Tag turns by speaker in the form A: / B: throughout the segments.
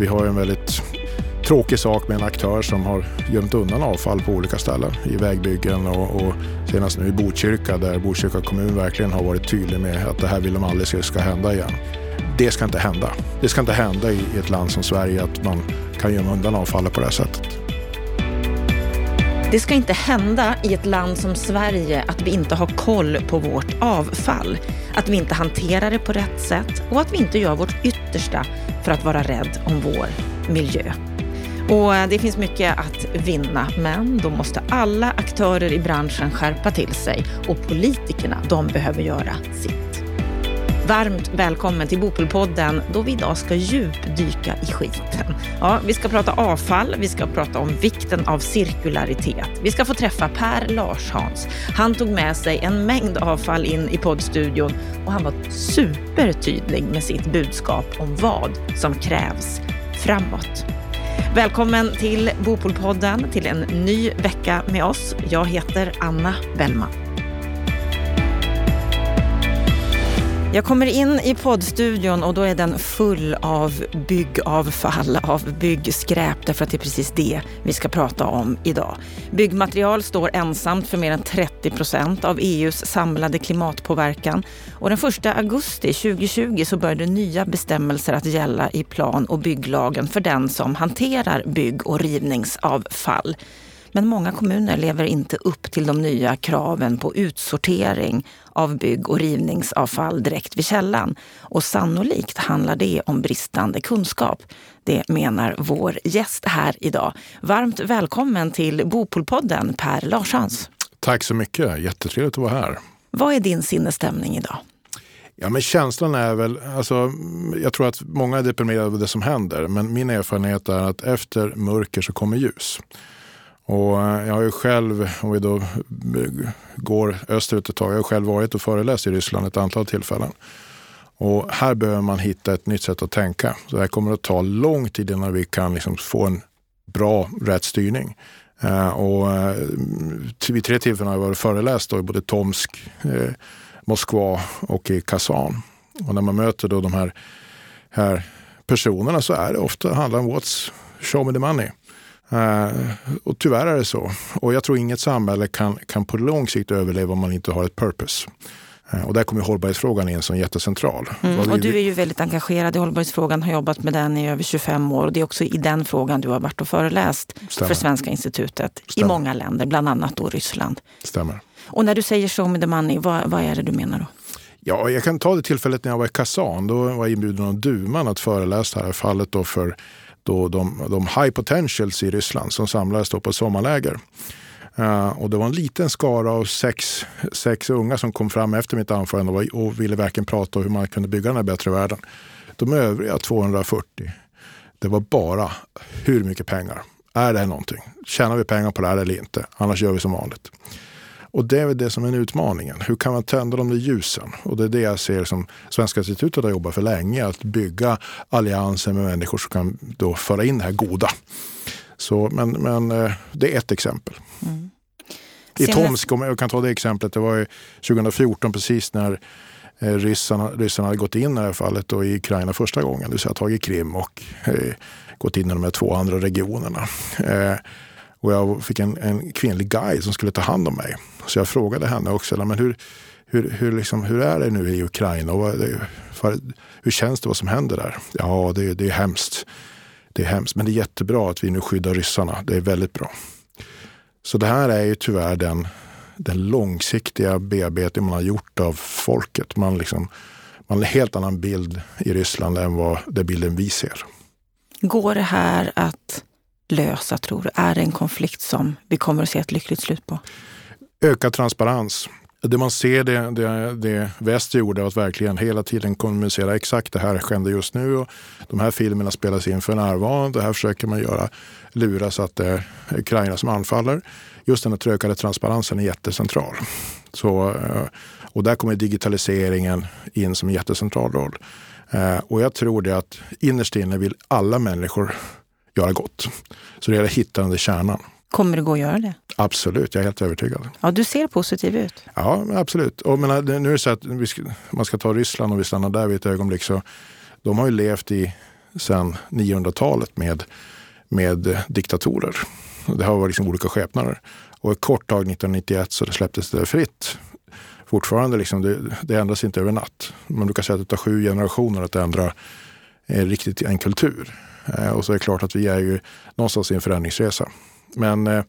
A: Vi har en väldigt tråkig sak med en aktör som har gömt undan avfall på olika ställen i vägbyggen och, och senast nu i Botkyrka där Botkyrka kommun verkligen har varit tydlig med att det här vill de aldrig ska hända igen. Det ska inte hända. Det ska inte hända i ett land som Sverige att man kan gömma undan avfallet på det här sättet.
B: Det ska inte hända i ett land som Sverige att vi inte har koll på vårt avfall, att vi inte hanterar det på rätt sätt och att vi inte gör vårt yttersta för att vara rädd om vår miljö. Och eh, det finns mycket att vinna, men då måste alla aktörer i branschen skärpa till sig och politikerna, de behöver göra sitt. Varmt välkommen till Bopelpodden då vi idag ska djupdyka i skiten. Ja, vi ska prata avfall, vi ska prata om vikten av cirkularitet. Vi ska få träffa Per Larshans. Han tog med sig en mängd avfall in i poddstudion och han var supertydlig med sitt budskap om vad som krävs framåt. Välkommen till Bopolpodden, till en ny vecka med oss. Jag heter Anna Bellman. Jag kommer in i poddstudion och då är den full av byggavfall, av byggskräp, därför att det är precis det vi ska prata om idag. Byggmaterial står ensamt för mer än 30 procent av EUs samlade klimatpåverkan. Och den 1 augusti 2020 så började nya bestämmelser att gälla i plan och bygglagen för den som hanterar bygg och rivningsavfall. Men många kommuner lever inte upp till de nya kraven på utsortering av bygg och rivningsavfall direkt vid källan. Och sannolikt handlar det om bristande kunskap. Det menar vår gäst här idag. Varmt välkommen till Bopolpodden, Per Larshans.
A: Tack så mycket. Jättetrevligt att vara här.
B: Vad är din sinnesstämning idag?
A: Ja, men känslan är väl, alltså, jag tror att många är deprimerade över det som händer, men min erfarenhet är att efter mörker så kommer ljus. Och eh, jag har ju själv, om vi då går österut ett tag, jag har själv varit och föreläst i Ryssland ett antal tillfällen. Och här behöver man hitta ett nytt sätt att tänka. Så det här kommer att ta lång tid innan vi kan liksom få en bra rätt styrning. Eh, och eh, vid tre tillfällen har jag varit föreläst då, i både Tomsk, Moskva och i Kazan. Och när man möter då de här, här personerna så är det ofta handlar om what's show me the money. Uh, och tyvärr är det så. Och jag tror inget samhälle kan, kan på lång sikt överleva om man inte har ett purpose. Uh, och där kommer hållbarhetsfrågan in som jättecentral.
B: Mm, och du är ju väldigt engagerad i hållbarhetsfrågan, har jobbat med den i över 25 år. Och det är också i den frågan du har varit och föreläst Stämmer. för Svenska institutet Stämmer. i många länder, bland annat då Ryssland.
A: Stämmer.
B: Och när du säger show me the money, vad, vad är det du menar då?
A: Ja, jag kan ta det tillfället när jag var i Kazan. Då var jag inbjuden av Duman att föreläsa det här fallet då för då de, de high potentials i Ryssland som samlades då på sommarläger. Uh, och det var en liten skara av sex, sex unga som kom fram efter mitt anförande och, och ville verkligen prata om hur man kunde bygga den här bättre världen. De övriga 240, det var bara hur mycket pengar? Är det här någonting? Tjänar vi pengar på det här eller inte? Annars gör vi som vanligt. Och det är väl det som är utmaningen. Hur kan man tända de där ljusen? Och det är det jag ser som Svenska institutet har jobbat för länge. Att bygga allianser med människor som kan då föra in det här goda. Så, men, men eh, det är ett exempel. Mm. I Tomsk, om jag kan ta det exemplet, det var 2014 precis när eh, ryssarna, ryssarna hade gått in i det här fallet då i Ukraina första gången. Det vill säga tagit Krim och eh, gått in i de här två andra regionerna. Eh, och jag fick en, en kvinnlig guide som skulle ta hand om mig. Så jag frågade henne också, men hur, hur, hur, liksom, hur är det nu i Ukraina? Och för, hur känns det vad som händer där? Ja, det, det är hemskt. Det är hemskt, men det är jättebra att vi nu skyddar ryssarna. Det är väldigt bra. Så det här är ju tyvärr den, den långsiktiga bearbetning man har gjort av folket. Man, liksom, man har en helt annan bild i Ryssland än vad den bilden vi ser.
B: Går det här att lösa, tror du? Är det en konflikt som vi kommer att se ett lyckligt slut på?
A: Ökad transparens. Det man ser, det, det, det väst gjorde, att verkligen hela tiden kommunicera exakt det här skedde just nu och de här filmerna spelas in för närvarande. Det här försöker man göra, lura så att det är Ukraina som anfaller. Just den här ökade transparensen är jättecentral. Så, eh, och där kommer digitaliseringen in som en jättecentral roll. Eh, och jag tror det att innerst inne vill alla människor göra gott. Så det gäller att hitta den där kärnan.
B: Kommer det gå att göra det?
A: Absolut, jag är helt övertygad.
B: Ja, du ser positiv ut.
A: Ja, absolut. Och menar, nu är det så att ska, man ska ta Ryssland och vi stannar där vid ett ögonblick. Så de har ju levt i sedan 900-talet med, med diktatorer. Det har varit liksom olika skepnader. Och ett kort tag 1991 så det släpptes det fritt. Fortfarande, liksom, det, det ändras inte över natt. Man brukar säga att det tar sju generationer att ändra eh, riktigt en kultur. Eh, och så är det klart att vi är ju någonstans i en förändringsresa. Men eh,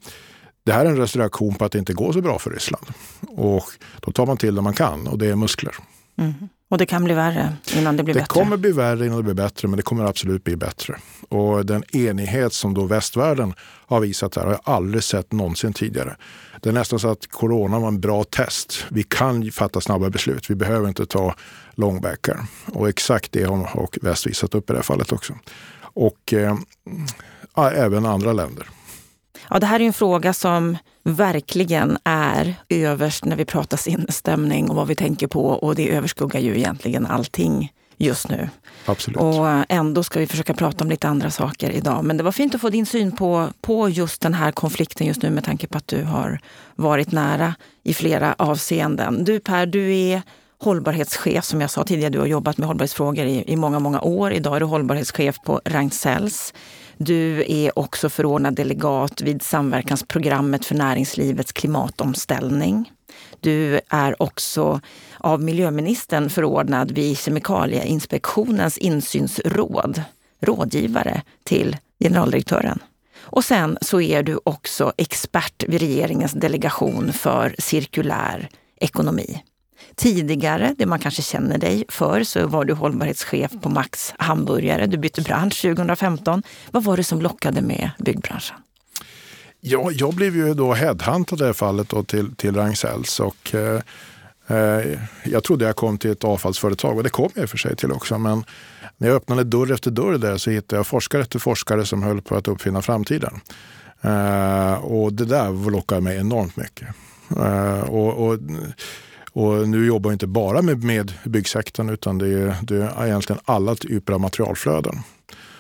A: det här är en reaktion på att det inte går så bra för Ryssland. Och då tar man till det man kan och det är muskler.
B: Mm. Och det kan bli värre innan det blir
A: det
B: bättre?
A: Det kommer bli värre innan det blir bättre, men det kommer absolut bli bättre. Och den enighet som då västvärlden har visat här har jag aldrig sett någonsin tidigare. Det är nästan så att corona var en bra test. Vi kan fatta snabba beslut. Vi behöver inte ta långbäckar. Och exakt det har väst visat upp i det här fallet också. Och eh, även andra länder.
B: Ja, det här är en fråga som verkligen är överst när vi pratar sinnesstämning och vad vi tänker på. Och det överskuggar ju egentligen allting just nu.
A: Absolut.
B: Och ändå ska vi försöka prata om lite andra saker idag. Men det var fint att få din syn på, på just den här konflikten just nu med tanke på att du har varit nära i flera avseenden. Du Per, du är hållbarhetschef som jag sa tidigare. Du har jobbat med hållbarhetsfrågor i, i många, många år. Idag är du hållbarhetschef på Ragn-Sells. Du är också förordnad delegat vid samverkansprogrammet för näringslivets klimatomställning. Du är också av miljöministern förordnad vid Kemikalieinspektionens insynsråd, rådgivare till generaldirektören. Och sen så är du också expert vid regeringens delegation för cirkulär ekonomi. Tidigare, det man kanske känner dig för, så var du hållbarhetschef på Max Hamburgare. Du bytte bransch 2015. Vad var det som lockade med byggbranschen?
A: Ja, jag blev ju då headhuntad i det här fallet då till, till Ragn-Sells och eh, eh, jag trodde jag kom till ett avfallsföretag och det kom jag i och för sig till också. Men när jag öppnade dörr efter dörr där så hittade jag forskare efter forskare som höll på att uppfinna framtiden. Eh, och det där lockade mig enormt mycket. Eh, och, och och nu jobbar jag inte bara med, med byggsektorn utan det är, det är egentligen alla typer av materialflöden.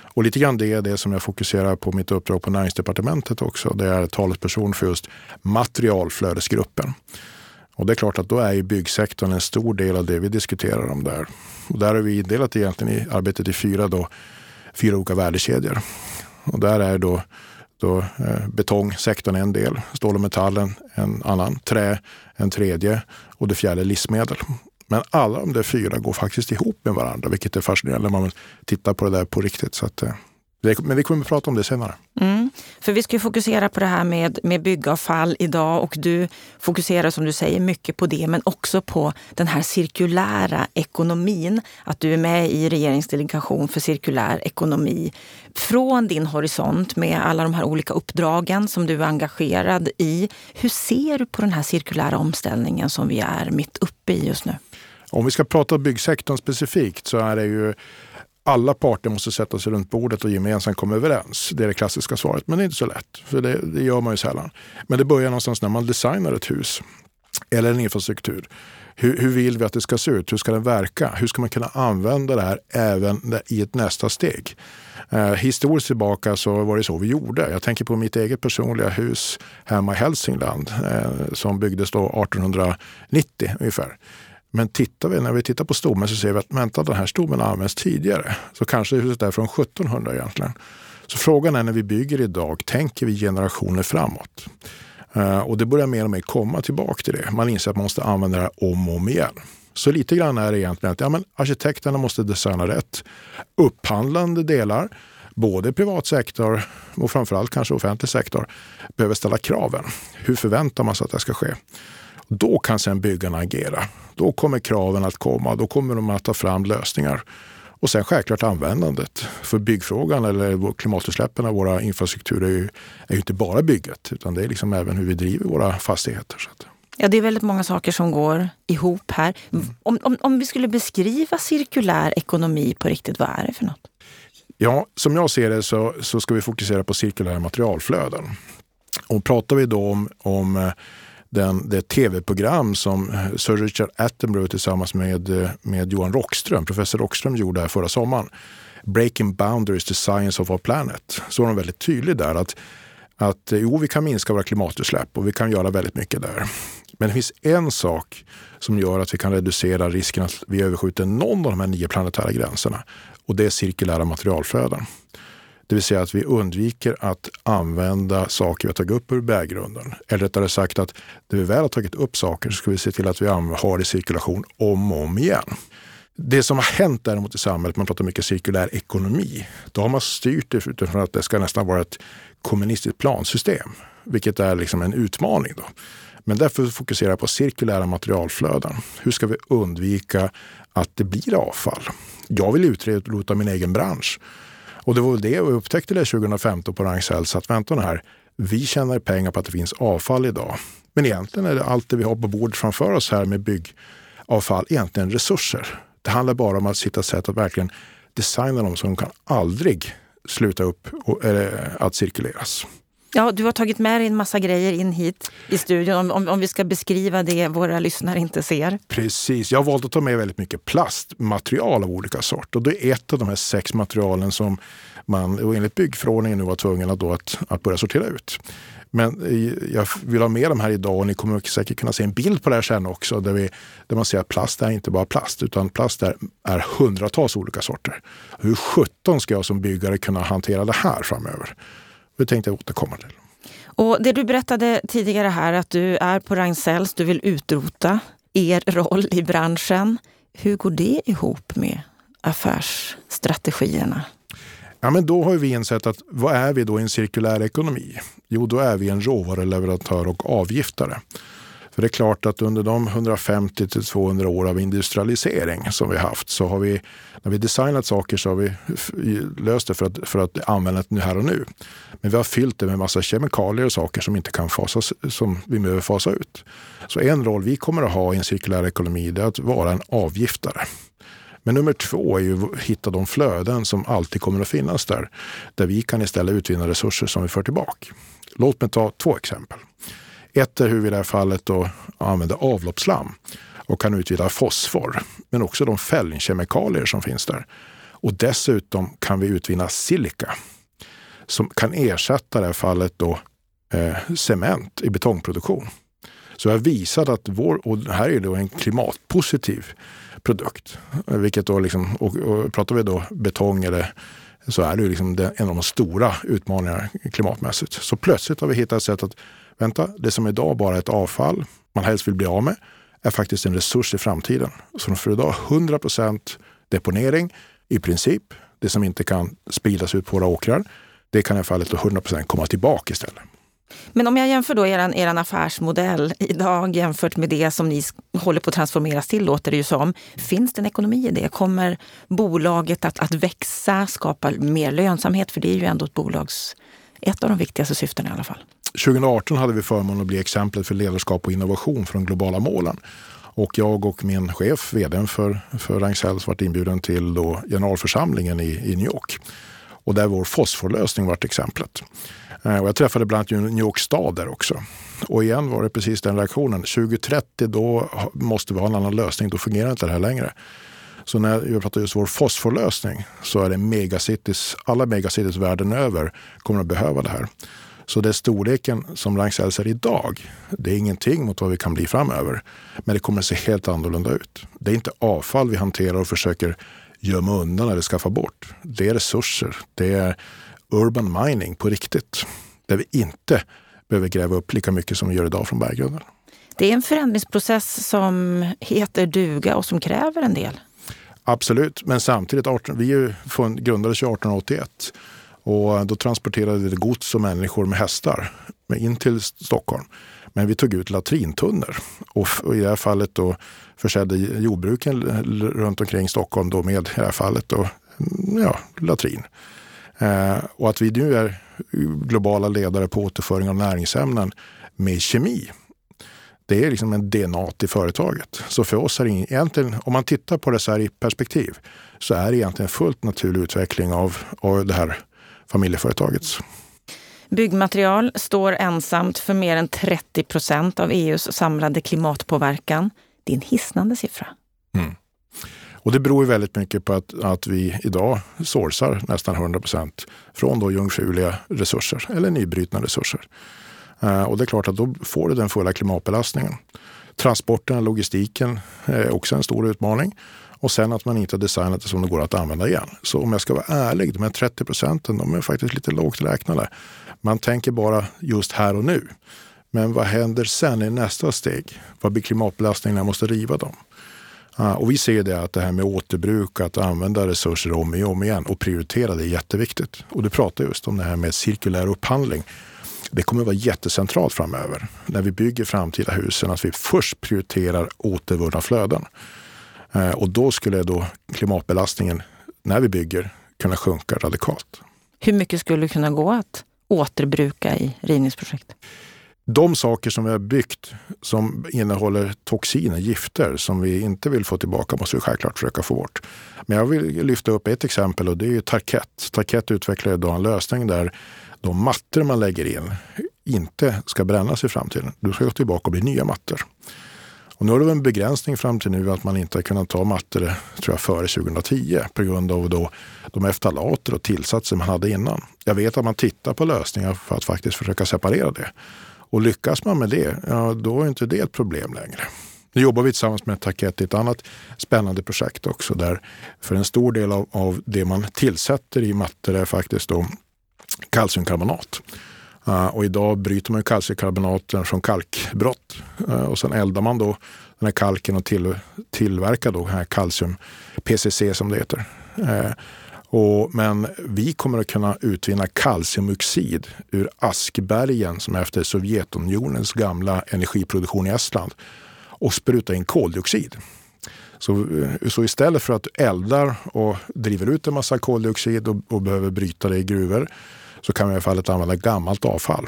A: Och lite grann det är det som jag fokuserar på mitt uppdrag på näringsdepartementet också. Det är talesperson för just materialflödesgruppen. Och det är klart att då är ju byggsektorn en stor del av det vi diskuterar om där. Och där har vi indelat egentligen i arbetet i fyra, då, fyra olika värdekedjor. Och där är då då, eh, betongsektorn en del, stål och metallen en annan, trä en tredje och det fjärde livsmedel. Men alla de där fyra går faktiskt ihop med varandra, vilket är fascinerande när man tittar på det där på riktigt. Så att, eh, men vi kommer att prata om det senare.
B: Mm. För vi ska ju fokusera på det här med, med byggavfall idag och du fokuserar som du säger mycket på det men också på den här cirkulära ekonomin. Att du är med i regeringsdelegation för cirkulär ekonomi. Från din horisont med alla de här olika uppdragen som du är engagerad i. Hur ser du på den här cirkulära omställningen som vi är mitt uppe i just nu?
A: Om vi ska prata byggsektorn specifikt så är det ju alla parter måste sätta sig runt bordet och gemensamt komma överens. Det är det klassiska svaret, men det är inte så lätt. För det, det gör man ju sällan. Men det börjar någonstans när man designar ett hus eller en infrastruktur. Hur, hur, vill vi att det ska se ut? Hur ska den verka? Hur ska man kunna använda det här även i ett nästa steg? Eh, historiskt tillbaka så var det så vi gjorde. Jag tänker på mitt eget personliga hus hemma i Hälsingland eh, som byggdes då 1890 ungefär. Men tittar vi, när vi tittar på stommen så ser vi att vänta, den här stommen används tidigare. Så kanske huset är från 1700 egentligen. Så frågan är när vi bygger idag, tänker vi generationer framåt? Eh, och det börjar mer och mer komma tillbaka till det. Man inser att man måste använda det här om och om igen. Så lite grann är det egentligen att ja, men arkitekterna måste designa rätt. Upphandlande delar, både privat sektor och framförallt kanske offentlig sektor, behöver ställa kraven. Hur förväntar man sig att det ska ske? Då kan sen byggarna agera. Då kommer kraven att komma. Då kommer de att ta fram lösningar. Och sen självklart användandet. För byggfrågan eller klimatutsläppen av våra infrastrukturer är ju, är ju inte bara bygget utan det är liksom även hur vi driver våra fastigheter. Så att.
B: Ja, det är väldigt många saker som går ihop här. Mm. Om, om, om vi skulle beskriva cirkulär ekonomi på riktigt, vad är det för något?
A: Ja, som jag ser det så, så ska vi fokusera på cirkulära materialflöden. Och pratar vi då om, om den, det tv-program som eh, Sir Richard Attenborough tillsammans med, eh, med Johan Rockström, professor Rockström gjorde här förra sommaren. Breaking Boundaries, the Science of our Planet. Så var de väldigt tydlig där att, att eh, jo, vi kan minska våra klimatutsläpp och vi kan göra väldigt mycket där. Men det finns en sak som gör att vi kan reducera risken att vi överskjuter någon av de här nio planetära gränserna. Och det är cirkulära materialflöden. Det vill säga att vi undviker att använda saker vi har tagit upp ur berggrunden. Eller rättare sagt att när vi väl har tagit upp saker så ska vi se till att vi har det i cirkulation om och om igen. Det som har hänt däremot i samhället, man pratar mycket cirkulär ekonomi, då har man styrt det utifrån att det ska nästan vara ett kommunistiskt plansystem, vilket är liksom en utmaning. Då. Men därför fokuserar jag på cirkulära materialflöden. Hur ska vi undvika att det blir avfall? Jag vill utrota min egen bransch. Och det var väl det jag upptäckte det 2015 på Ragn-Sells att vänta nu här, vi tjänar pengar på att det finns avfall idag. Men egentligen är det allt det vi har på bordet framför oss här med byggavfall egentligen resurser. Det handlar bara om att hitta sätt att verkligen designa dem så de kan aldrig sluta upp och, eller, att cirkuleras.
B: Ja, du har tagit med dig en massa grejer in hit i studion om, om, om, vi ska beskriva det våra lyssnare inte ser.
A: Precis. Jag har valt att ta med väldigt mycket plastmaterial av olika sort. Och det är ett av de här sex materialen som man enligt byggförordningen nu var tvungen att, då att, att börja sortera ut. Men eh, jag vill ha med dem här idag och ni kommer säkert kunna se en bild på det här sen också där, vi, där man ser att plast är inte bara plast utan plast är, är hundratals olika sorter. Hur sjutton ska jag som byggare kunna hantera det här framöver? Det tänkte jag återkomma till.
B: Och det du berättade tidigare här att du är på Ragn-Sells, du vill utrota er roll i branschen. Hur går det ihop med affärsstrategierna?
A: Ja, men då har vi insett att vad är vi då i en cirkulär ekonomi? Jo, då är vi en råvaruleverantör och avgiftare. För det är klart att under de 150 till 200 år av industrialisering som vi haft så har vi, när vi designat saker så har vi löst det för att, för att använda det här och nu. Men vi har fyllt det med massa kemikalier och saker som inte kan fasas, som vi behöver fasa ut. Så en roll vi kommer att ha i en cirkulär ekonomi är att vara en avgiftare. Men nummer två är ju att hitta de flöden som alltid kommer att finnas där. Där vi kan istället utvinna resurser som vi för tillbaka. Låt mig ta två exempel. Ett är hur vi i det här fallet då använder avloppsslam och kan utvinna fosfor, men också de fällningskemikalier som finns där. Och dessutom kan vi utvinna silika som kan ersätta i det här fallet då eh, cement i betongproduktion. Så jag har visat att vår, och det här är då en klimatpositiv produkt. Vilket då liksom, och, och pratar vi då betong eller så är det ju liksom en av de stora utmaningarna klimatmässigt. Så plötsligt har vi hittat ett sätt att vänta, det som idag bara är ett avfall man helst vill bli av med är faktiskt en resurs i framtiden. Så för idag 100% deponering i princip. Det som inte kan spridas ut på våra åkrar, det kan i fallet 100% komma tillbaka istället.
B: Men om jag jämför då er, er affärsmodell idag jämfört med det som ni håller på att transformeras till, låter det ju som. Finns det en ekonomi i det? Kommer bolaget att, att växa, skapa mer lönsamhet? För det är ju ändå ett bolags, ett av de viktigaste syftena i alla fall.
A: 2018 hade vi förmånen att bli exemplet för ledarskap och innovation för de globala målen. Och jag och min chef, vd för, för Ragn-Sells, varit inbjuden till då generalförsamlingen i, i New York. Och där vår fosforlösning varit exemplet. Eh, och jag träffade bland annat New York stad där också. Och igen var det precis den reaktionen. 2030 då måste vi ha en annan lösning, då fungerar inte det här längre. Så när jag pratar just vår fosforlösning så är det megacities, alla megacities världen över kommer att behöva det här. Så det är storleken som Ragn-Sells är idag, det är ingenting mot vad vi kan bli framöver. Men det kommer att se helt annorlunda ut. Det är inte avfall vi hanterar och försöker gömma undan eller skaffa bort. Det är resurser. Det är urban mining på riktigt. Där vi inte behöver gräva upp lika mycket som vi gör idag från berggrunden.
B: Det är en förändringsprocess som heter duga och som kräver en del.
A: Absolut, men samtidigt, 18, vi grundades 1881 och då transporterade vi gods och människor med hästar in till Stockholm. Men vi tog ut latrintunnor och i det här fallet då försedde jordbruken runt omkring Stockholm då med i det här fallet då, mm, ja, latrin. Eh, och att vi nu är globala ledare på återföring av näringsämnen med kemi. Det är liksom en DNA i företaget. Så för oss är det egentligen, om man tittar på det så här i perspektiv, så är det egentligen fullt naturlig utveckling av, av det här familjeföretagets.
B: Byggmaterial står ensamt för mer än 30 procent av EUs samlade klimatpåverkan. Det är en hisnande siffra. Mm.
A: Och det beror väldigt mycket på att, att vi idag sourcar nästan 100 procent från då jungfruliga resurser eller nybrutna resurser. Eh, och det är klart att då får du den fulla klimatbelastningen. Transporterna, logistiken är också en stor utmaning. Och sen att man inte har designat det som det går att använda igen. Så om jag ska vara ärlig, de här 30 procenten, de är faktiskt lite lågt räknade. Man tänker bara just här och nu. Men vad händer sen i nästa steg? Vad blir klimatbelastningen när jag måste riva dem? Och vi ser det att det här med återbruk, att använda resurser om och om igen och prioritera det är jätteviktigt. Och du pratar just om det här med cirkulär upphandling. Det kommer att vara jättecentralt framöver när vi bygger framtida husen att vi först prioriterar återvunna flöden. Eh, och då skulle då klimatbelastningen när vi bygger kunna sjunka radikalt.
B: Hur mycket skulle kunna gå att återbruka i rivningsprojekt?
A: De saker som vi har byggt som innehåller toxiner, gifter, som vi inte vill få tillbaka måste vi självklart försöka få bort. Men jag vill lyfta upp ett exempel och det är Tarkett. Tarkett utvecklar idag en lösning där de mattor man lägger in inte ska brännas i framtiden. Du ska gå tillbaka och bli nya mattor. Och nu har det en begränsning fram till nu att man inte har kunnat ta mattor tror jag, före 2010 på grund av då de eftalater och tillsatser man hade innan. Jag vet att man tittar på lösningar för att faktiskt försöka separera det. Och lyckas man med det, ja, då är inte det ett problem längre. Nu jobbar vi tillsammans med Taket i ett annat spännande projekt också där för en stor del av, av det man tillsätter i mattor är faktiskt då kalciumkarbonat. Uh, och idag bryter man kalciumkarbonaten från kalkbrott uh, och sen eldar man då den här kalken och till, tillverkar då här kalcium, PCC som det heter. Uh, och, men vi kommer att kunna utvinna kalciumoxid ur askbergen som är efter Sovjetunionens gamla energiproduktion i Estland och spruta in koldioxid. Så, så istället för att du eldar och driver ut en massa koldioxid och, och behöver bryta det i gruvor så kan man i alla fall använda gammalt avfall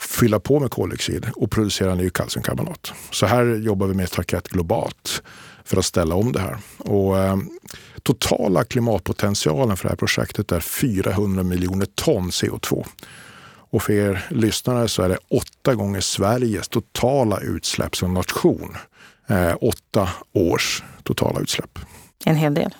A: fylla på med koldioxid och producera ny kalciumkarbonat. Så här jobbar vi med Tarkett globalt för att ställa om det här. Och, eh, totala klimatpotentialen för det här projektet är 400 miljoner ton CO2. Och för er lyssnare så är det åtta gånger Sveriges totala utsläpp som nation. Eh, åtta års totala utsläpp.
B: En hel del.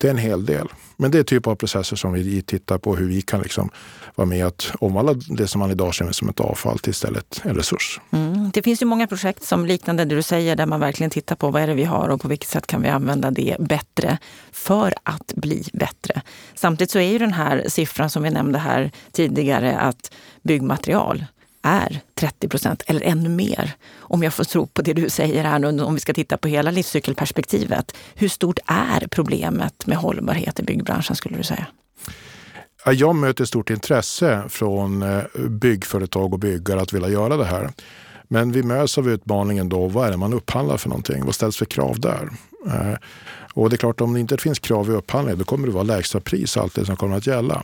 A: Det är en hel del. Men det är typ av processer som vi tittar på hur vi kan liksom vara med att omvandla det som man idag ser som ett avfall till istället en resurs.
B: Mm. Det finns ju många projekt som liknande det du säger där man verkligen tittar på vad är det vi har och på vilket sätt kan vi använda det bättre för att bli bättre. Samtidigt så är ju den här siffran som vi nämnde här tidigare att byggmaterial är 30 procent eller ännu mer. Om jag får tro på det du säger här nu, om vi ska titta på hela livscykelperspektivet. Hur stort är problemet med hållbarhet i byggbranschen skulle du säga?
A: Jag möter stort intresse från eh, byggföretag och byggare att vilja göra det här. Men vi möts av utmaningen då, vad är det man upphandlar för någonting? Vad ställs för krav där? Eh, och det är klart, om det inte finns krav i upphandlingen, då kommer det vara lägsta pris alltid som kommer att gälla.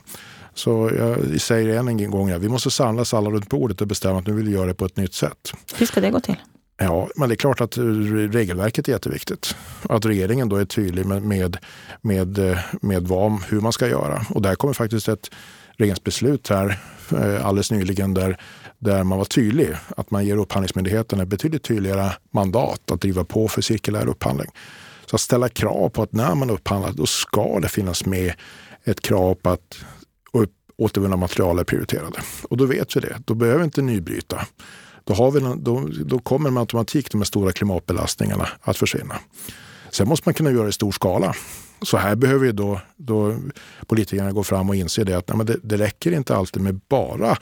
A: Så jag säger än en gång, ja, vi måste samlas alla runt bordet och bestämma att nu vill vi göra det på ett nytt sätt.
B: Hur ska det gå till?
A: Ja, men det är klart att regelverket är jätteviktigt. Att regeringen då är tydlig med, med, med, med vad, hur man ska göra. Och där kommer faktiskt ett regeringsbeslut här eh, alldeles nyligen där, där man var tydlig. Att man ger Upphandlingsmyndigheten ett betydligt tydligare mandat att driva på för cirkulär upphandling. Så att ställa krav på att när man upphandlar, då ska det finnas med ett krav på att och återvunna material är prioriterade. Och då vet vi det. Då behöver vi inte nybryta. Då, har vi, då, då kommer med automatik de här stora klimatbelastningarna att försvinna. Sen måste man kunna göra det i stor skala. Så här behöver ju då, då politikerna gå fram och inse det att nej, det, det räcker inte alltid med bara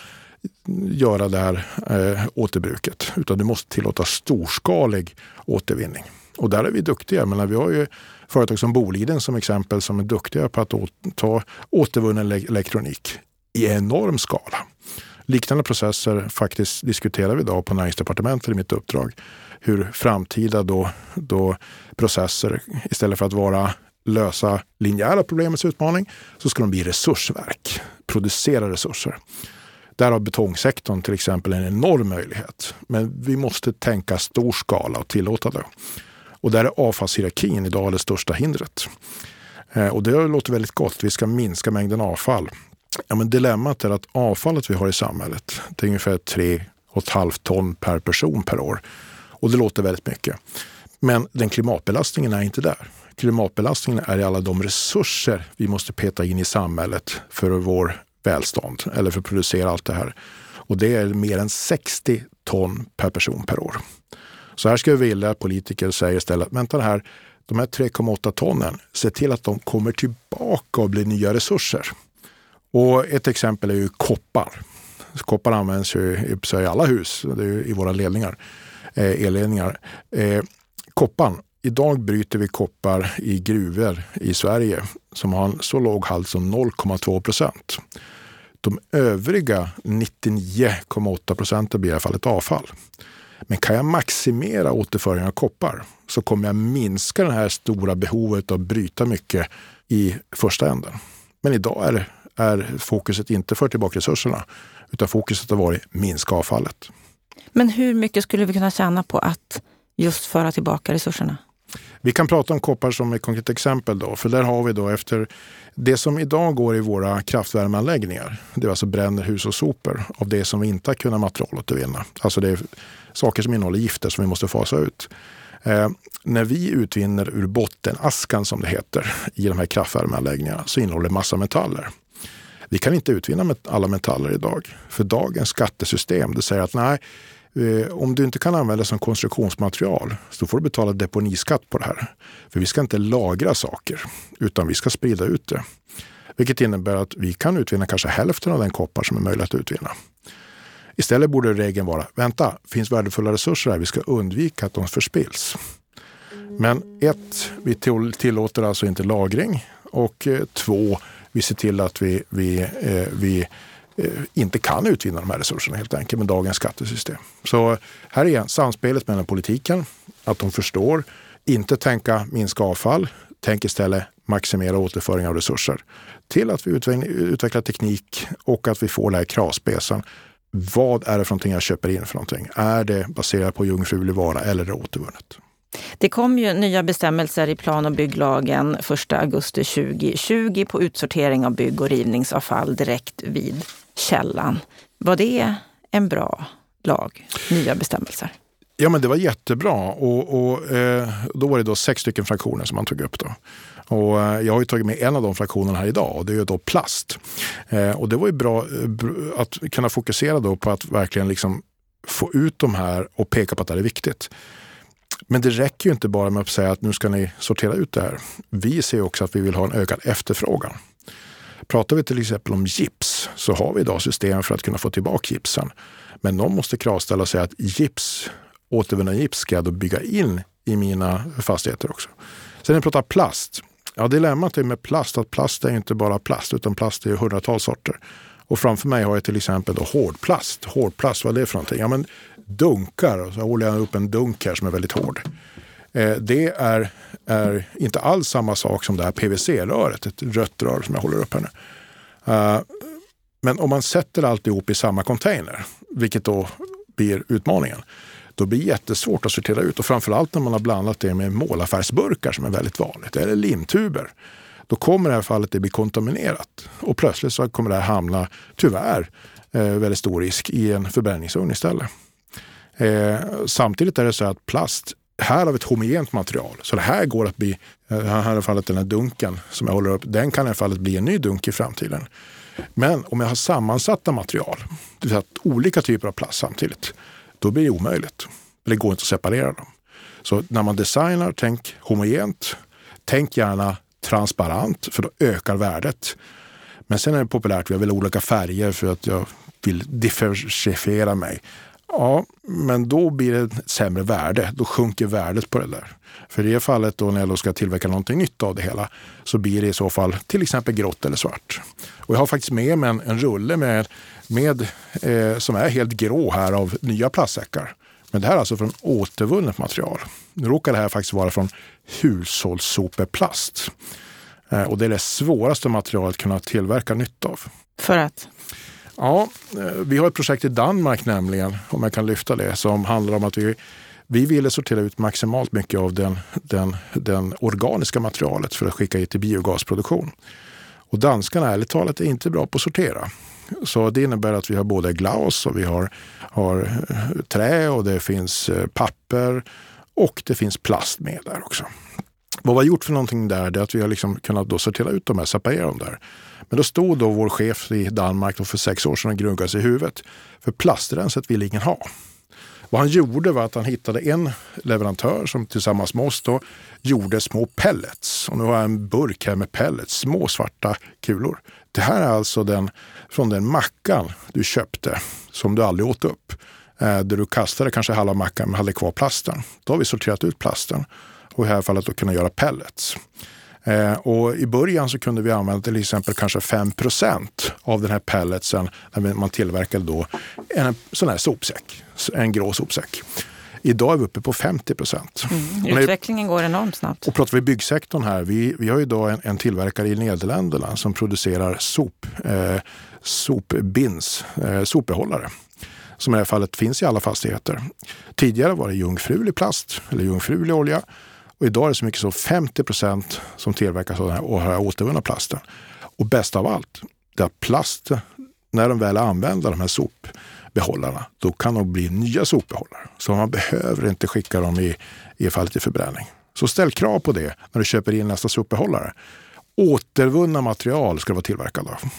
A: göra det här eh, återbruket, utan du måste tillåta storskalig återvinning. Och där är vi duktiga. Men vi har ju företag som Boliden som exempel som är duktiga på att ta återvunnen elektronik i enorm skala. Liknande processer faktiskt diskuterar vi idag på näringsdepartementet i mitt uppdrag. Hur framtida då, då processer istället för att vara lösa linjära problemets utmaning så ska de bli resursverk, producera resurser. Där har betongsektorn till exempel en enorm möjlighet. Men vi måste tänka stor skala och tillåta det. Och där är avfallshierarkin idag det största hindret. Eh, och det låter väldigt gott. Vi ska minska mängden avfall. Ja, men dilemmat är att avfallet vi har i samhället, det är ungefär 3,5 ton per person per år. Och det låter väldigt mycket. Men den klimatbelastningen är inte där. Klimatbelastningen är i alla de resurser vi måste peta in i samhället för vår välstånd eller för att producera allt det här. Och det är mer än 60 ton per person per år. Så här skulle jag vilja att politiker säger istället, vänta här, de här 3,8 tonnen, se till att de kommer tillbaka och blir nya resurser. Och ett exempel är ju koppar. Koppar används ju i alla hus, det är i våra ledningar, eh, elledningar. Eh, koppan, idag bryter vi koppar i gruvor i Sverige som har en så låg halt som 0,2 procent. De övriga 99,8 procenten blir i alla fall ett avfall. Men kan jag maximera återföringen av koppar så kommer jag minska det här stora behovet av att bryta mycket i första änden. Men idag är, är fokuset inte för tillbaka resurserna utan fokuset har varit minska avfallet.
B: Men hur mycket skulle vi kunna tjäna på att just föra tillbaka resurserna?
A: Vi kan prata om koppar som ett konkret exempel. Då, för där har vi då efter det som idag går i våra kraftvärmeanläggningar. Det är alltså bränner hushållssopor av det som vi inte har kunnat materialåtervinna. Alltså det är saker som innehåller gifter som vi måste fasa ut. Eh, när vi utvinner ur bottenaskan som det heter i de här kraftvärmeanläggningarna så innehåller det massa metaller. Vi kan inte utvinna alla metaller idag. För dagens skattesystem det säger att nej, eh, om du inte kan använda det som konstruktionsmaterial så får du betala deponiskatt på det här. För vi ska inte lagra saker utan vi ska sprida ut det. Vilket innebär att vi kan utvinna kanske hälften av den koppar som är möjligt att utvinna. Istället borde regeln vara, vänta, finns värdefulla resurser här, vi ska undvika att de förspills. Men ett, vi tillåter alltså inte lagring och eh, två, vi ser till att vi, vi, eh, vi eh, inte kan utvinna de här resurserna helt enkelt med dagens skattesystem. Så här igen, samspelet mellan politiken, att de förstår, inte tänka minska avfall, tänk istället maximera återföring av resurser till att vi utvecklar teknik och att vi får den här kravspecen vad är det för någonting jag köper in för någonting? Är det baserat på jungfrulig vara eller är det återvunnet?
B: Det kom ju nya bestämmelser i plan och bygglagen 1 augusti 2020 på utsortering av bygg och rivningsavfall direkt vid källan. Var det en bra lag, nya bestämmelser?
A: Ja, men det var jättebra och, och eh, då var det då sex stycken fraktioner som man tog upp. Då. Och eh, jag har ju tagit med en av de fraktionerna här idag och det är ju då plast. Eh, och det var ju bra eh, att kunna fokusera då på att verkligen liksom få ut de här och peka på att det är viktigt. Men det räcker ju inte bara med att säga att nu ska ni sortera ut det här. Vi ser också att vi vill ha en ökad efterfrågan. Pratar vi till exempel om gips så har vi idag system för att kunna få tillbaka gipsen. Men någon måste kravställa och säga att gips, återvunna gips ska jag då bygga in i mina fastigheter också. Sen när vi pratar plast Ja, dilemmat är med plast att plast är inte bara plast utan plast är hundratals sorter. Och framför mig har jag till exempel då hårdplast. Hårdplast, vad är det för någonting? Ja, men dunkar. Så håller jag upp en dunk här som är väldigt hård. Eh, det är, är inte alls samma sak som det här PVC-röret, ett rött rör som jag håller upp här nu. Uh, men om man sätter alltihop i samma container, vilket då blir utmaningen, då blir det jättesvårt att sortera ut. Och framförallt när man har blandat det med målarfärgsburkar som är väldigt vanligt, eller limtuber. Då kommer i det här fallet det bli kontaminerat. Och plötsligt så kommer det här hamna, tyvärr, eh, väldigt stor risk i en förbränningsugn istället. Eh, samtidigt är det så att plast, här har vi ett homogent material. Så det här går att bli, eh, här i alla fallet den här dunken som jag håller upp, den kan i alla fallet bli en ny dunk i framtiden. Men om jag har sammansatta material, det vill säga olika typer av plast samtidigt, då blir det omöjligt. Det går inte att separera dem. Så när man designar, tänk homogent. Tänk gärna transparent, för då ökar värdet. Men sen är det populärt, jag vill ha olika färger för att jag vill differentiera mig. Ja, men då blir det ett sämre värde. Då sjunker värdet på det där. För i det fallet då när jag då ska tillverka någonting nytt av det hela så blir det i så fall till exempel grått eller svart. Och jag har faktiskt med mig en, en rulle med, med, eh, som är helt grå här av nya plastsäckar. Men det här är alltså från återvunnet material. Nu råkar det här faktiskt vara från hushållssopeplast. Eh, och det är det svåraste materialet att kunna tillverka nytt av.
B: För att?
A: Ja, eh, vi har ett projekt i Danmark nämligen, om jag kan lyfta det, som handlar om att vi vi ville sortera ut maximalt mycket av den, den, den organiska materialet för att skicka hit till biogasproduktion. Och danskarna, ärligt talat, är inte bra på att sortera. Så det innebär att vi har både glas och vi har, har eh, trä och det finns eh, papper och det finns plast med där också. Vad vi har gjort för någonting där är att vi har liksom kunnat då sortera ut de här, separera dem där. Men då stod då vår chef i Danmark då för sex år sedan och grunkade sig i huvudet. För plastrenset ville ingen ha. Vad han gjorde var att han hittade en leverantör som tillsammans med oss då gjorde små pellets. Och nu har jag en burk här med pellets, små svarta kulor. Det här är alltså den, från den mackan du köpte som du aldrig åt upp. Eh, där du kastade kanske halva mackan men hade kvar plasten. Då har vi sorterat ut plasten och i det här fallet att kunna göra pellets. Eh, och I början så kunde vi använda till exempel kanske 5% av den här pelletsen när man tillverkade då en sån här sopsäck, en grå sopsäck. Idag är vi uppe på 50 procent.
B: Mm, utvecklingen går enormt snabbt.
A: Och pratar vi byggsektorn här, vi, vi har idag en, en tillverkare i Nederländerna som producerar sop, eh, sopbins, eh, sopbehållare som i det här fallet finns i alla fastigheter. Tidigare var det jungfrulig plast eller jungfrulig olja och idag är det så mycket som 50 procent som tillverkas av den här, och här återvunna plasten. Och bäst av allt, det är att plast, när de väl använder de här behållarna. då kan de bli nya sopbehållare. Så man behöver inte skicka dem i, i fallet till förbränning. Så ställ krav på det när du köper in nästa sopbehållare. Återvunna material ska vara tillverkade av.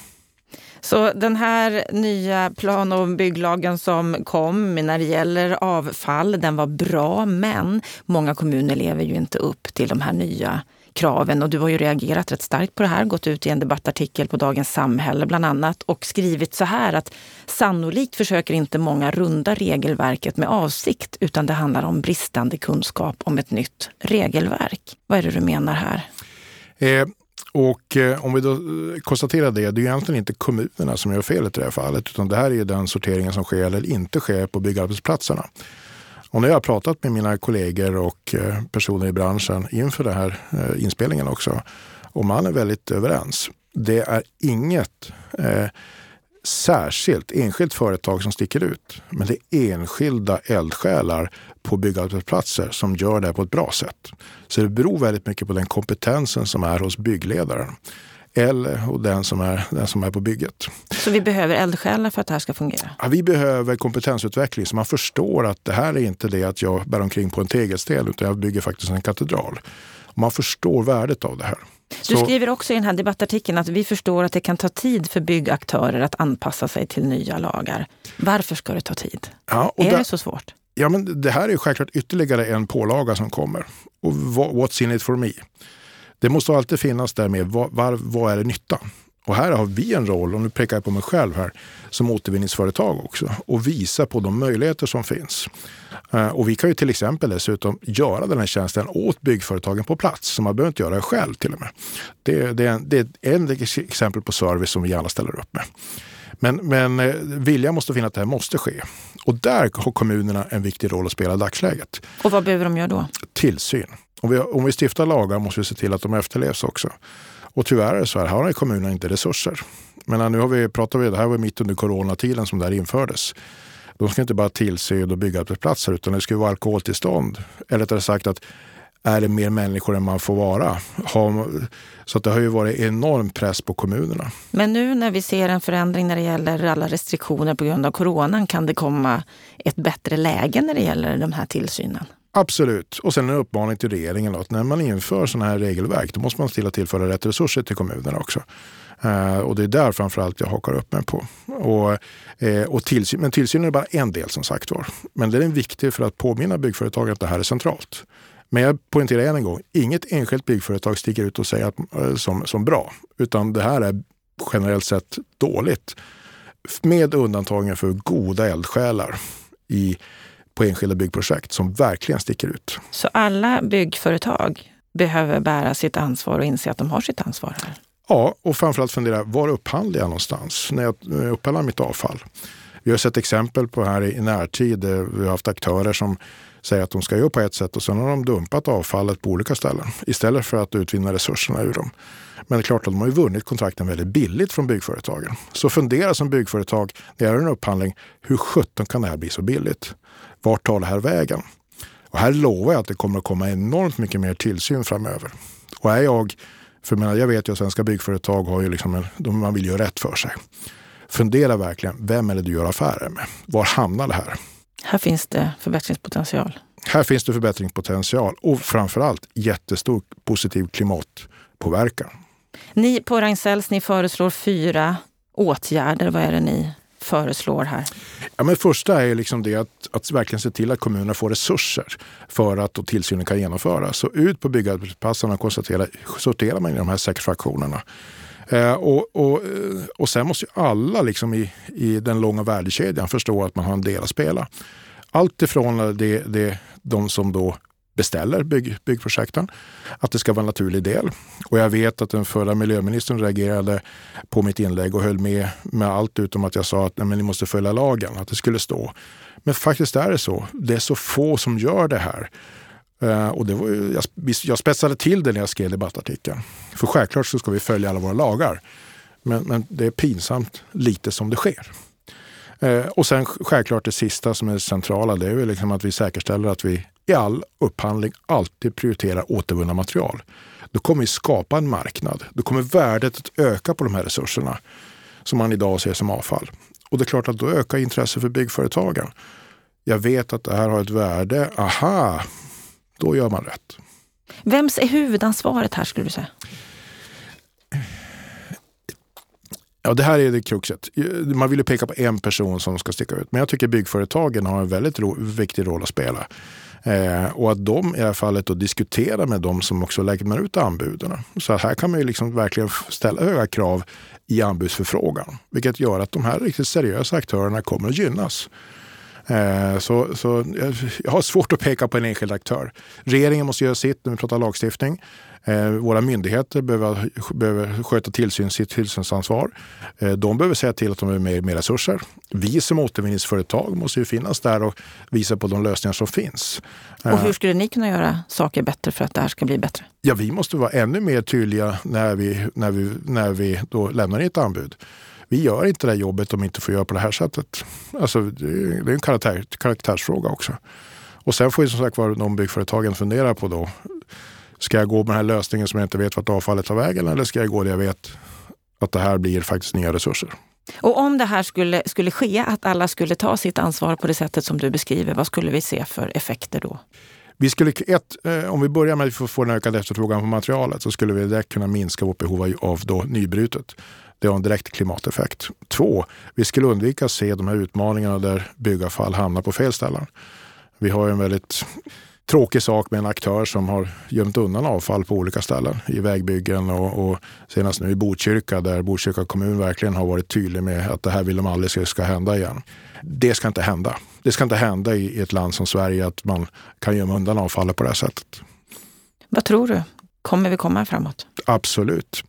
B: Så den här nya plan och bygglagen som kom när det gäller avfall, den var bra, men många kommuner lever ju inte upp till de här nya kraven och du har ju reagerat rätt starkt på det här, gått ut i en debattartikel på Dagens Samhälle bland annat och skrivit så här att sannolikt försöker inte många runda regelverket med avsikt utan det handlar om bristande kunskap om ett nytt regelverk. Vad är det du menar här?
A: Eh, och eh, om vi då eh, konstaterar det, det är egentligen inte kommunerna som gör felet i det här fallet, utan det här är den sorteringen som sker eller inte sker på byggarbetsplatserna. Och har jag pratat med mina kollegor och eh, personer i branschen inför den här eh, inspelningen också, och man är väldigt överens. Det är inget eh, särskilt enskilt företag som sticker ut. Men det är enskilda eldsjälar på byggarbetsplatser som gör det på ett bra sätt. Så det beror väldigt mycket på den kompetensen som är hos byggledaren eller och den som, är, den som är på bygget.
B: Så vi behöver eldsjälar för att det här ska fungera?
A: Ja, vi behöver kompetensutveckling så man förstår att det här är inte det att jag bär omkring på en tegelsten utan jag bygger faktiskt en katedral. Man förstår värdet av det här.
B: Du skriver också i den här debattartikeln att vi förstår att det kan ta tid för byggaktörer att anpassa sig till nya lagar. Varför ska det ta tid? Ja, är där, det så svårt?
A: Ja, men det här är självklart ytterligare en pålaga som kommer. Och what's in it for me? Det måste alltid finnas där med vad, vad är det nyttan? Och här har vi en roll, och nu pekar jag på mig själv här, som återvinningsföretag också och visa på de möjligheter som finns. Eh, och vi kan ju till exempel dessutom göra den här tjänsten åt byggföretagen på plats, så man behöver inte göra det själv till och med. Det, det, är, det är en exempel på service som vi gärna ställer upp med. Men, men eh, viljan måste finnas att det här måste ske. Och där har kommunerna en viktig roll att spela i dagsläget.
B: Och vad behöver de göra då?
A: Tillsyn. Om vi, om vi stiftar lagar måste vi se till att de efterlevs också. Och tyvärr är det så här, här har kommunerna inte resurser. Men nu har vi pratat om det här var mitt under coronatiden som det här infördes. De ska inte bara tillse och bygga arbetsplatser utan det ska vara alkoholtillstånd. Eller rättare sagt att är det mer människor än man får vara. Så att det har ju varit enorm press på kommunerna.
B: Men nu när vi ser en förändring när det gäller alla restriktioner på grund av coronan, kan det komma ett bättre läge när det gäller den här tillsynen?
A: Absolut. Och sen en uppmaning till regeringen att när man inför sådana här regelverk då måste man se till att tillföra rätt resurser till kommunerna också. Uh, och det är där framförallt jag hakar upp mig på. Och, uh, och tillsyn, men tillsynen är bara en del som sagt var. Men den är viktig för att påminna byggföretag att det här är centralt. Men jag poängterar än en gång, inget enskilt byggföretag sticker ut och säger att, uh, som, som bra. Utan det här är generellt sett dåligt. Med undantagen för goda eldsjälar i på enskilda byggprojekt som verkligen sticker ut.
B: Så alla byggföretag behöver bära sitt ansvar och inse att de har sitt ansvar här?
A: Ja, och framförallt fundera, var upphandlar jag någonstans när jag upphandlar mitt avfall? Vi har sett exempel på här i närtid. Vi har haft aktörer som säger att de ska göra på ett sätt och sen har de dumpat avfallet på olika ställen istället för att utvinna resurserna ur dem. Men det är klart att de har ju vunnit kontrakten väldigt billigt från byggföretagen. Så fundera som byggföretag när jag gör en upphandling, hur sjutton kan det här bli så billigt? Vart tar det här vägen? Och här lovar jag att det kommer att komma enormt mycket mer tillsyn framöver. Och är jag, för jag, jag vet ju att svenska byggföretag har ju liksom en, man vill göra rätt för sig. Fundera verkligen, vem är det du gör affärer med? Var hamnar det här?
B: Här finns det förbättringspotential.
A: Här finns det förbättringspotential och framförallt jättestor positiv klimatpåverkan.
B: Ni på Ragn-Sells, ni föreslår fyra åtgärder. Vad är det ni föreslår här?
A: Ja, men första är liksom det att, att verkligen se till att kommunerna får resurser för att tillsynen kan genomföras. Så ut på byggarbetsplatserna och konstatera, sorterar man i de här sex fraktionerna. Eh, och, och, eh, och sen måste ju alla liksom i, i den långa värdekedjan förstå att man har en del att spela. Allt ifrån det, det, de som då beställer bygg, byggprojekten. Att det ska vara en naturlig del. Och jag vet att den förra miljöministern reagerade på mitt inlägg och höll med med allt utom att jag sa att nej, men ni måste följa lagen, att det skulle stå. Men faktiskt är det så. Det är så få som gör det här. Uh, och det var, jag, jag spetsade till det när jag skrev debattartikeln. För självklart så ska vi följa alla våra lagar. Men, men det är pinsamt lite som det sker. Uh, och sen självklart det sista som är centrala, det är liksom att vi säkerställer att vi i all upphandling alltid prioritera återvunna material. Då kommer vi skapa en marknad. Då kommer värdet att öka på de här resurserna som man idag ser som avfall. Och det är klart att då ökar intresset för byggföretagen. Jag vet att det här har ett värde. Aha, då gör man rätt.
B: Vems är huvudansvaret här skulle du säga?
A: Ja, det här är det kruxet. Man vill ju peka på en person som ska sticka ut. Men jag tycker byggföretagen har en väldigt viktig roll att spela. Eh, och att de i det här fallet då diskuterar med de som också lägger ut anbuden. Så här kan man ju liksom verkligen ställa höga krav i anbudsförfrågan. Vilket gör att de här riktigt seriösa aktörerna kommer att gynnas. Eh, så, så jag har svårt att peka på en enskild aktör. Regeringen måste göra sitt när vi pratar lagstiftning. Eh, våra myndigheter behöver, behöver sköta tillsyn, sitt tillsynsansvar. Eh, de behöver säga till att de behöver mer, resurser. Vi som återvinningsföretag måste ju finnas där och visa på de lösningar som finns.
B: Och hur skulle ni kunna göra saker bättre för att det här ska bli bättre?
A: Ja, vi måste vara ännu mer tydliga när vi, när vi, när vi då lämnar ett anbud vi gör inte det här jobbet om vi inte får göra på det här sättet. Alltså, det är en karaktär, karaktärsfråga också. Och sen får ju som sagt var de byggföretagen fundera på då. Ska jag gå med den här lösningen som jag inte vet vart avfallet tar vägen eller ska jag gå där jag vet att det här blir faktiskt nya resurser?
B: Och om det här skulle, skulle ske, att alla skulle ta sitt ansvar på det sättet som du beskriver, vad skulle vi se för effekter då?
A: Vi skulle, ett, eh, om vi börjar med att får en ökad efterfrågan på materialet så skulle vi direkt kunna minska vårt behov av då nybrutet. Det har en direkt klimateffekt. Två, vi skulle undvika att se de här utmaningarna där byggavfall hamnar på fel ställen. Vi har en väldigt tråkig sak med en aktör som har gömt undan avfall på olika ställen i vägbyggen och, och senast nu i Botkyrka där Botkyrka kommun verkligen har varit tydlig med att det här vill de aldrig ska, ska hända igen. Det ska inte hända. Det ska inte hända i, i ett land som Sverige att man kan gömma undan avfallet på det här sättet.
B: Vad tror du? Kommer vi komma framåt?
A: Absolut.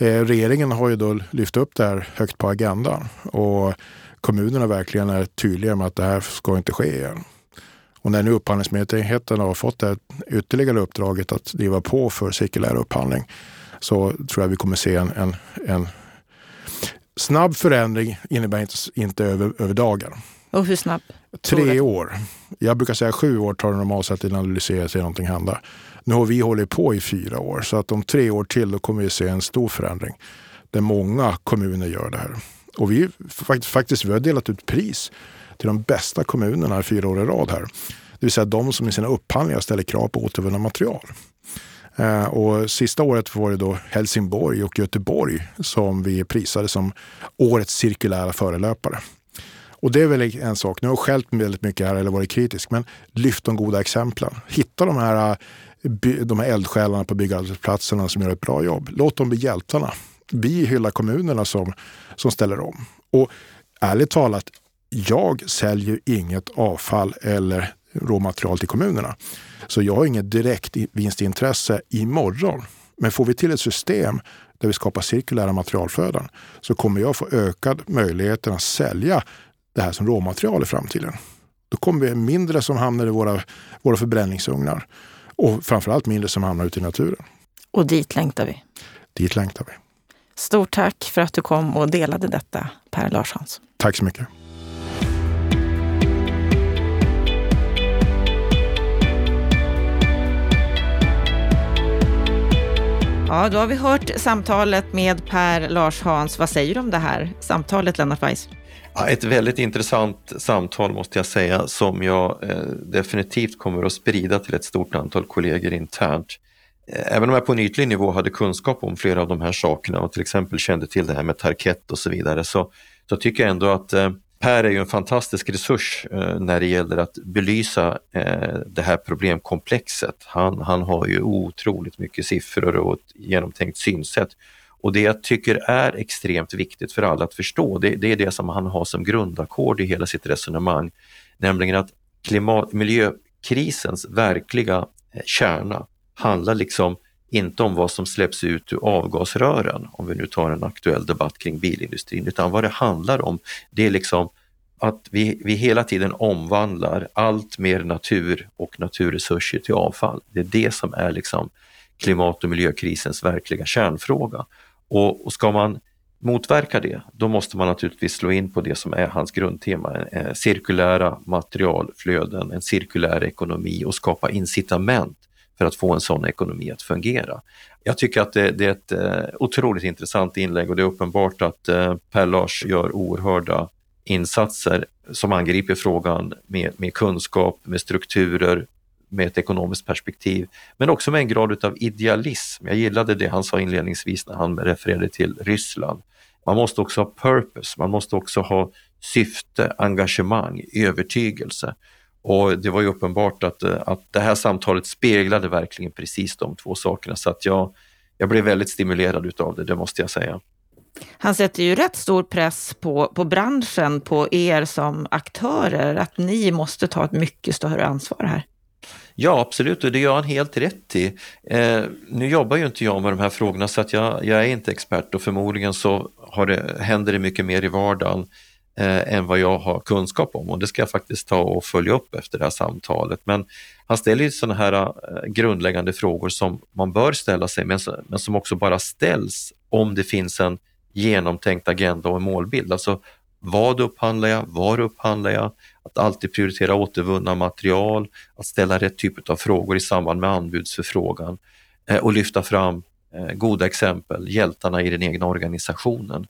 A: Eh, regeringen har ju då lyft upp det här högt på agendan och kommunerna verkligen är tydliga med att det här ska inte ske igen. Och när nu Upphandlingsmyndigheten har fått det ytterligare uppdraget att driva på för cirkulär upphandling så tror jag vi kommer se en, en, en snabb förändring innebär inte, inte över, över dagen.
B: Och hur snabb?
A: Tre år. Jag brukar säga sju år tar det normalt sett att analysera sig någonting hända. Nu har vi hållit på i fyra år så att om tre år till då kommer vi se en stor förändring. Där många kommuner gör det här. Och vi, faktiskt, vi har delat ut pris till de bästa kommunerna fyra år i rad här. Det vill säga de som i sina upphandlingar ställer krav på återvunna material. Eh, och sista året var det då Helsingborg och Göteborg som vi prisade som årets cirkulära förelöpare. Och det är väl en sak. Nu har jag skällt väldigt mycket här eller varit kritisk, men lyft de goda exemplen. Hitta de här, de här eldsjälarna på byggarbetsplatserna som gör ett bra jobb. Låt dem bli hjältarna. Vi hyllar kommunerna som, som ställer om. Och ärligt talat, jag säljer inget avfall eller råmaterial till kommunerna. Så jag har inget direkt vinstintresse imorgon. Men får vi till ett system där vi skapar cirkulära materialflöden så kommer jag få ökad möjlighet att sälja det här som råmaterial i framtiden. Då kommer vi mindre som hamnar i våra, våra förbränningsugnar och framförallt mindre som hamnar ute i naturen.
B: Och dit längtar vi.
A: Dit längtar vi.
B: Stort tack för att du kom och delade detta, Per Larssons.
A: Tack så mycket.
B: Ja, då har vi hört samtalet med Per Lars Hans. Vad säger du om det här samtalet, Lennart Weiss?
C: Ja, ett väldigt intressant samtal måste jag säga som jag eh, definitivt kommer att sprida till ett stort antal kollegor internt. Eh, även om jag på en ytlig nivå hade kunskap om flera av de här sakerna och till exempel kände till det här med Tarkett och så vidare så, så tycker jag ändå att eh, Per är ju en fantastisk resurs eh, när det gäller att belysa eh, det här problemkomplexet. Han, han har ju otroligt mycket siffror och ett genomtänkt synsätt. Och det jag tycker är extremt viktigt för alla att förstå, det, det är det som han har som grundackord i hela sitt resonemang, nämligen att klimat, miljökrisens verkliga eh, kärna handlar liksom inte om vad som släpps ut ur avgasrören, om vi nu tar en aktuell debatt kring bilindustrin, utan vad det handlar om, det är liksom att vi, vi hela tiden omvandlar allt mer natur och naturresurser till avfall. Det är det som är liksom klimat och miljökrisens verkliga kärnfråga. Och, och ska man motverka det, då måste man naturligtvis slå in på det som är hans grundtema, eh, cirkulära materialflöden, en cirkulär ekonomi och skapa incitament för att få en sån ekonomi att fungera. Jag tycker att det, det är ett eh, otroligt intressant inlägg och det är uppenbart att eh, Per Lars gör oerhörda insatser som angriper frågan med, med kunskap, med strukturer, med ett ekonomiskt perspektiv, men också med en grad av idealism. Jag gillade det han sa inledningsvis när han refererade till Ryssland. Man måste också ha purpose, man måste också ha syfte, engagemang, övertygelse. Och det var ju uppenbart att, att det här samtalet speglade verkligen precis de två sakerna så att jag, jag blev väldigt stimulerad utav det, det måste jag säga.
B: Han sätter ju rätt stor press på, på branschen, på er som aktörer, att ni måste ta ett mycket större ansvar här.
C: Ja, absolut, och det gör han helt rätt i. Eh, nu jobbar ju inte jag med de här frågorna så att jag, jag är inte expert och förmodligen så har det, händer det mycket mer i vardagen eh, än vad jag har kunskap om och det ska jag faktiskt ta och följa upp efter det här samtalet. Men han ställer ju sådana här eh, grundläggande frågor som man bör ställa sig men, men som också bara ställs om det finns en genomtänkt agenda och en målbild. Alltså vad upphandlar jag? Var upphandlar jag? Att alltid prioritera återvunna material, att ställa rätt typ av frågor i samband med anbudsförfrågan eh, och lyfta fram Eh, goda exempel, hjältarna i den egna organisationen.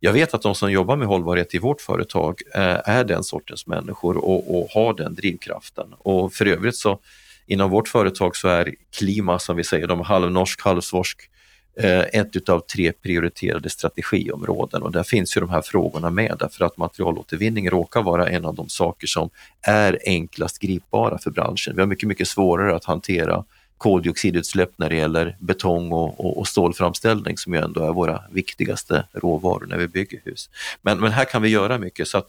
C: Jag vet att de som jobbar med hållbarhet i vårt företag eh, är den sortens människor och, och har den drivkraften. Och för övrigt så inom vårt företag så är klima, som vi säger, de halvnorsk, halvsvorsk eh, ett utav tre prioriterade strategiområden och där finns ju de här frågorna med därför att materialåtervinning råkar vara en av de saker som är enklast gripbara för branschen. Vi har mycket, mycket svårare att hantera koldioxidutsläpp när det gäller betong och, och, och, stålframställning som ju ändå är våra viktigaste råvaror när vi bygger hus. Men, men här kan vi göra mycket. Så att,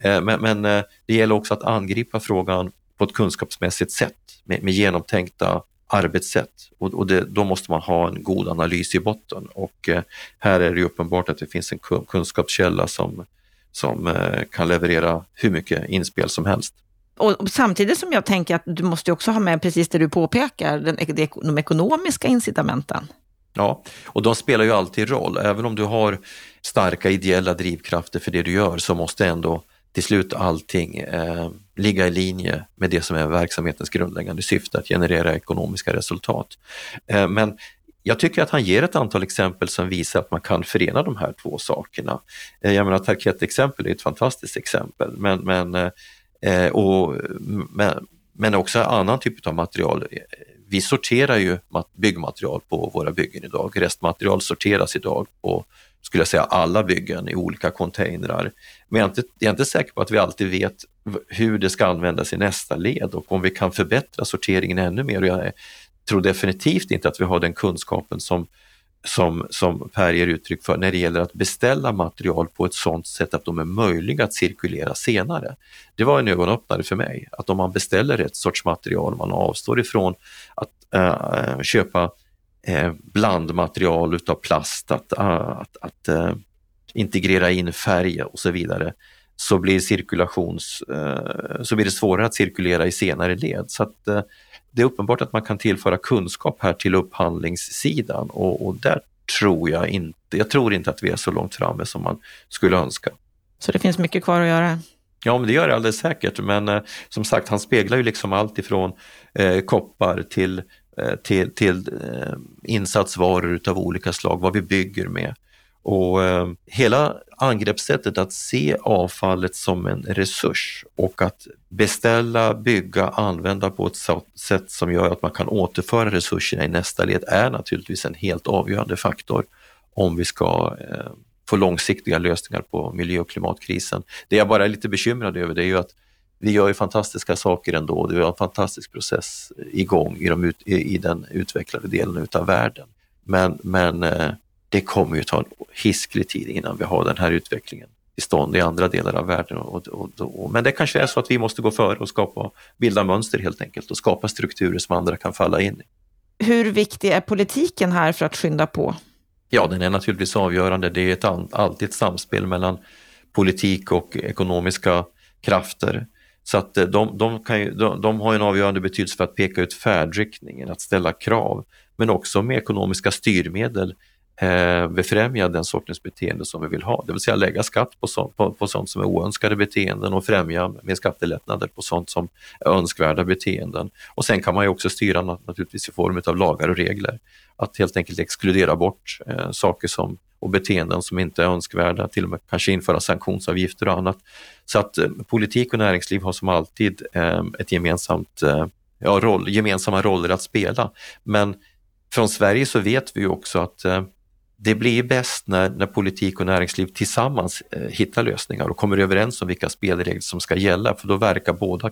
C: eh, men, men eh, det gäller också att angripa frågan på ett kunskapsmässigt sätt med, med genomtänkta arbetssätt och, och det, då måste man ha en god analys i botten och eh, här är det uppenbart att det finns en kunskapskälla som, som eh, kan leverera hur mycket inspel som helst.
B: Och samtidigt som jag tänker att du måste också ha med precis det du påpekar, den, de ekonomiska incitamenten.
C: Ja, och de spelar ju alltid roll. Även om du har starka ideella drivkrafter för det du gör så måste ändå till slut allting eh, ligga i linje med det som är verksamhetens grundläggande syfte, att generera ekonomiska resultat. Eh, men jag tycker att han ger ett antal exempel som visar att man kan förena de här två sakerna. Eh, jag menar Tarkett-exempel är ett fantastiskt exempel, men, men, eh, eh, och, men, men också annan typ av material. Vi sorterar ju byggmaterial på våra byggen idag. Restmaterial sorteras idag på skulle jag säga, alla byggen i olika containrar. Men jag är, inte, jag är inte säker på att vi alltid vet hur det ska användas i nästa led och om vi kan förbättra sorteringen ännu mer. Jag tror definitivt inte att vi har den kunskapen som, som, som Per ger uttryck för när det gäller att beställa material på ett sådant sätt att de är möjliga att cirkulera senare. Det var en ögonöppnare för mig, att om man beställer rätt sorts material, man avstår ifrån att äh, köpa äh, blandmaterial utav plast, att, eh, att, att äh, integrera in färg och så vidare, så blir, cirkulations, äh, så blir det svårare att cirkulera i senare led. Så att, äh, det är uppenbart att man kan tillföra kunskap här till upphandlingssidan och, och där tror jag inte, jag tror inte att vi är så långt framme som man skulle önska.
B: Så det finns mycket kvar att göra?
C: Ja, men det gör det alldeles säkert. Men eh, som sagt, han speglar ju liksom allt ifrån eh, koppar till eh, till, till eh, insatsvaror av olika slag, vad vi bygger med. Och eh, hela angreppssättet att se avfallet som en resurs och att beställa, bygga, använda på ett sätt som gör att man kan återföra resurserna i nästa led är naturligtvis en helt avgörande faktor om vi ska eh, få långsiktiga lösningar på miljö och klimatkrisen. Det jag bara är lite bekymrad över det är ju att vi gör ju fantastiska saker ändå. Det är en fantastisk process igång i, de ut, i, i den utvecklade delen utav världen. Men, men eh, det kommer ju ta en hisklig tid innan vi har den här utvecklingen i stånd i andra delar av världen. Och, och, och, men det kanske är så att vi måste gå före och skapa, bilda mönster helt enkelt och skapa strukturer som andra kan falla in i.
B: Hur viktig är politiken här för att skynda på?
C: Ja, den är naturligtvis avgörande. Det är ett, alltid ett samspel mellan politik och ekonomiska krafter. Så att eh, de, de, kan ju, de, de, har en avgörande betydelse för att peka ut färdriktningen, att ställa krav, men också med ekonomiska styrmedel eh, befrämja den sortens beteende som vi vill ha, det vill säga lägga skatt på, så, på, på sånt som är oönskade beteenden och främja med skattelättnader på sånt som är önskvärda beteenden. Och sen kan man ju också styra naturligtvis i form av lagar och regler. Att helt enkelt exkludera bort eh, saker som, och beteenden som inte är önskvärda, till och med kanske införa sanktionsavgifter och annat. Så att eh, politik och näringsliv har som alltid eh, ett gemensamt eh, ja, roll, gemensamma roller att spela. Men från Sverige så vet vi ju också att eh, det blir bäst när, när politik och näringsliv tillsammans eh, hittar lösningar och kommer överens om vilka spelregler som ska gälla, för då verkar båda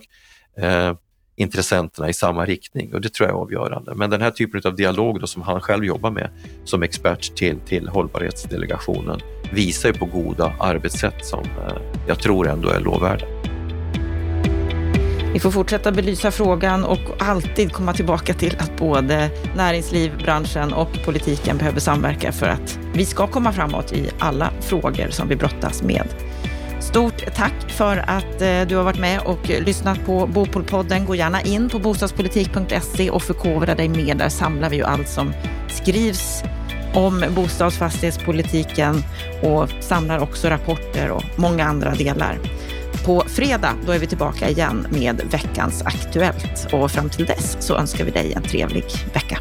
C: eh, intressenterna i samma riktning och det tror jag är avgörande. Men den här typen av dialog då, som han själv jobbar med som expert till, till hållbarhetsdelegationen visar ju på goda arbetssätt som eh, jag tror ändå är lovvärda.
B: Vi får fortsätta belysa frågan och alltid komma tillbaka till att både näringsliv, branschen och politiken behöver samverka för att vi ska komma framåt i alla frågor som vi brottas med. Stort tack för att eh, du har varit med och lyssnat på Bopolpodden. Gå gärna in på bostadspolitik.se och förkovra dig mer. Där samlar vi ju allt som skrivs om bostadsfastighetspolitiken och samlar också rapporter och många andra delar. På fredag då är vi tillbaka igen med veckans Aktuellt och fram till dess så önskar vi dig en trevlig vecka.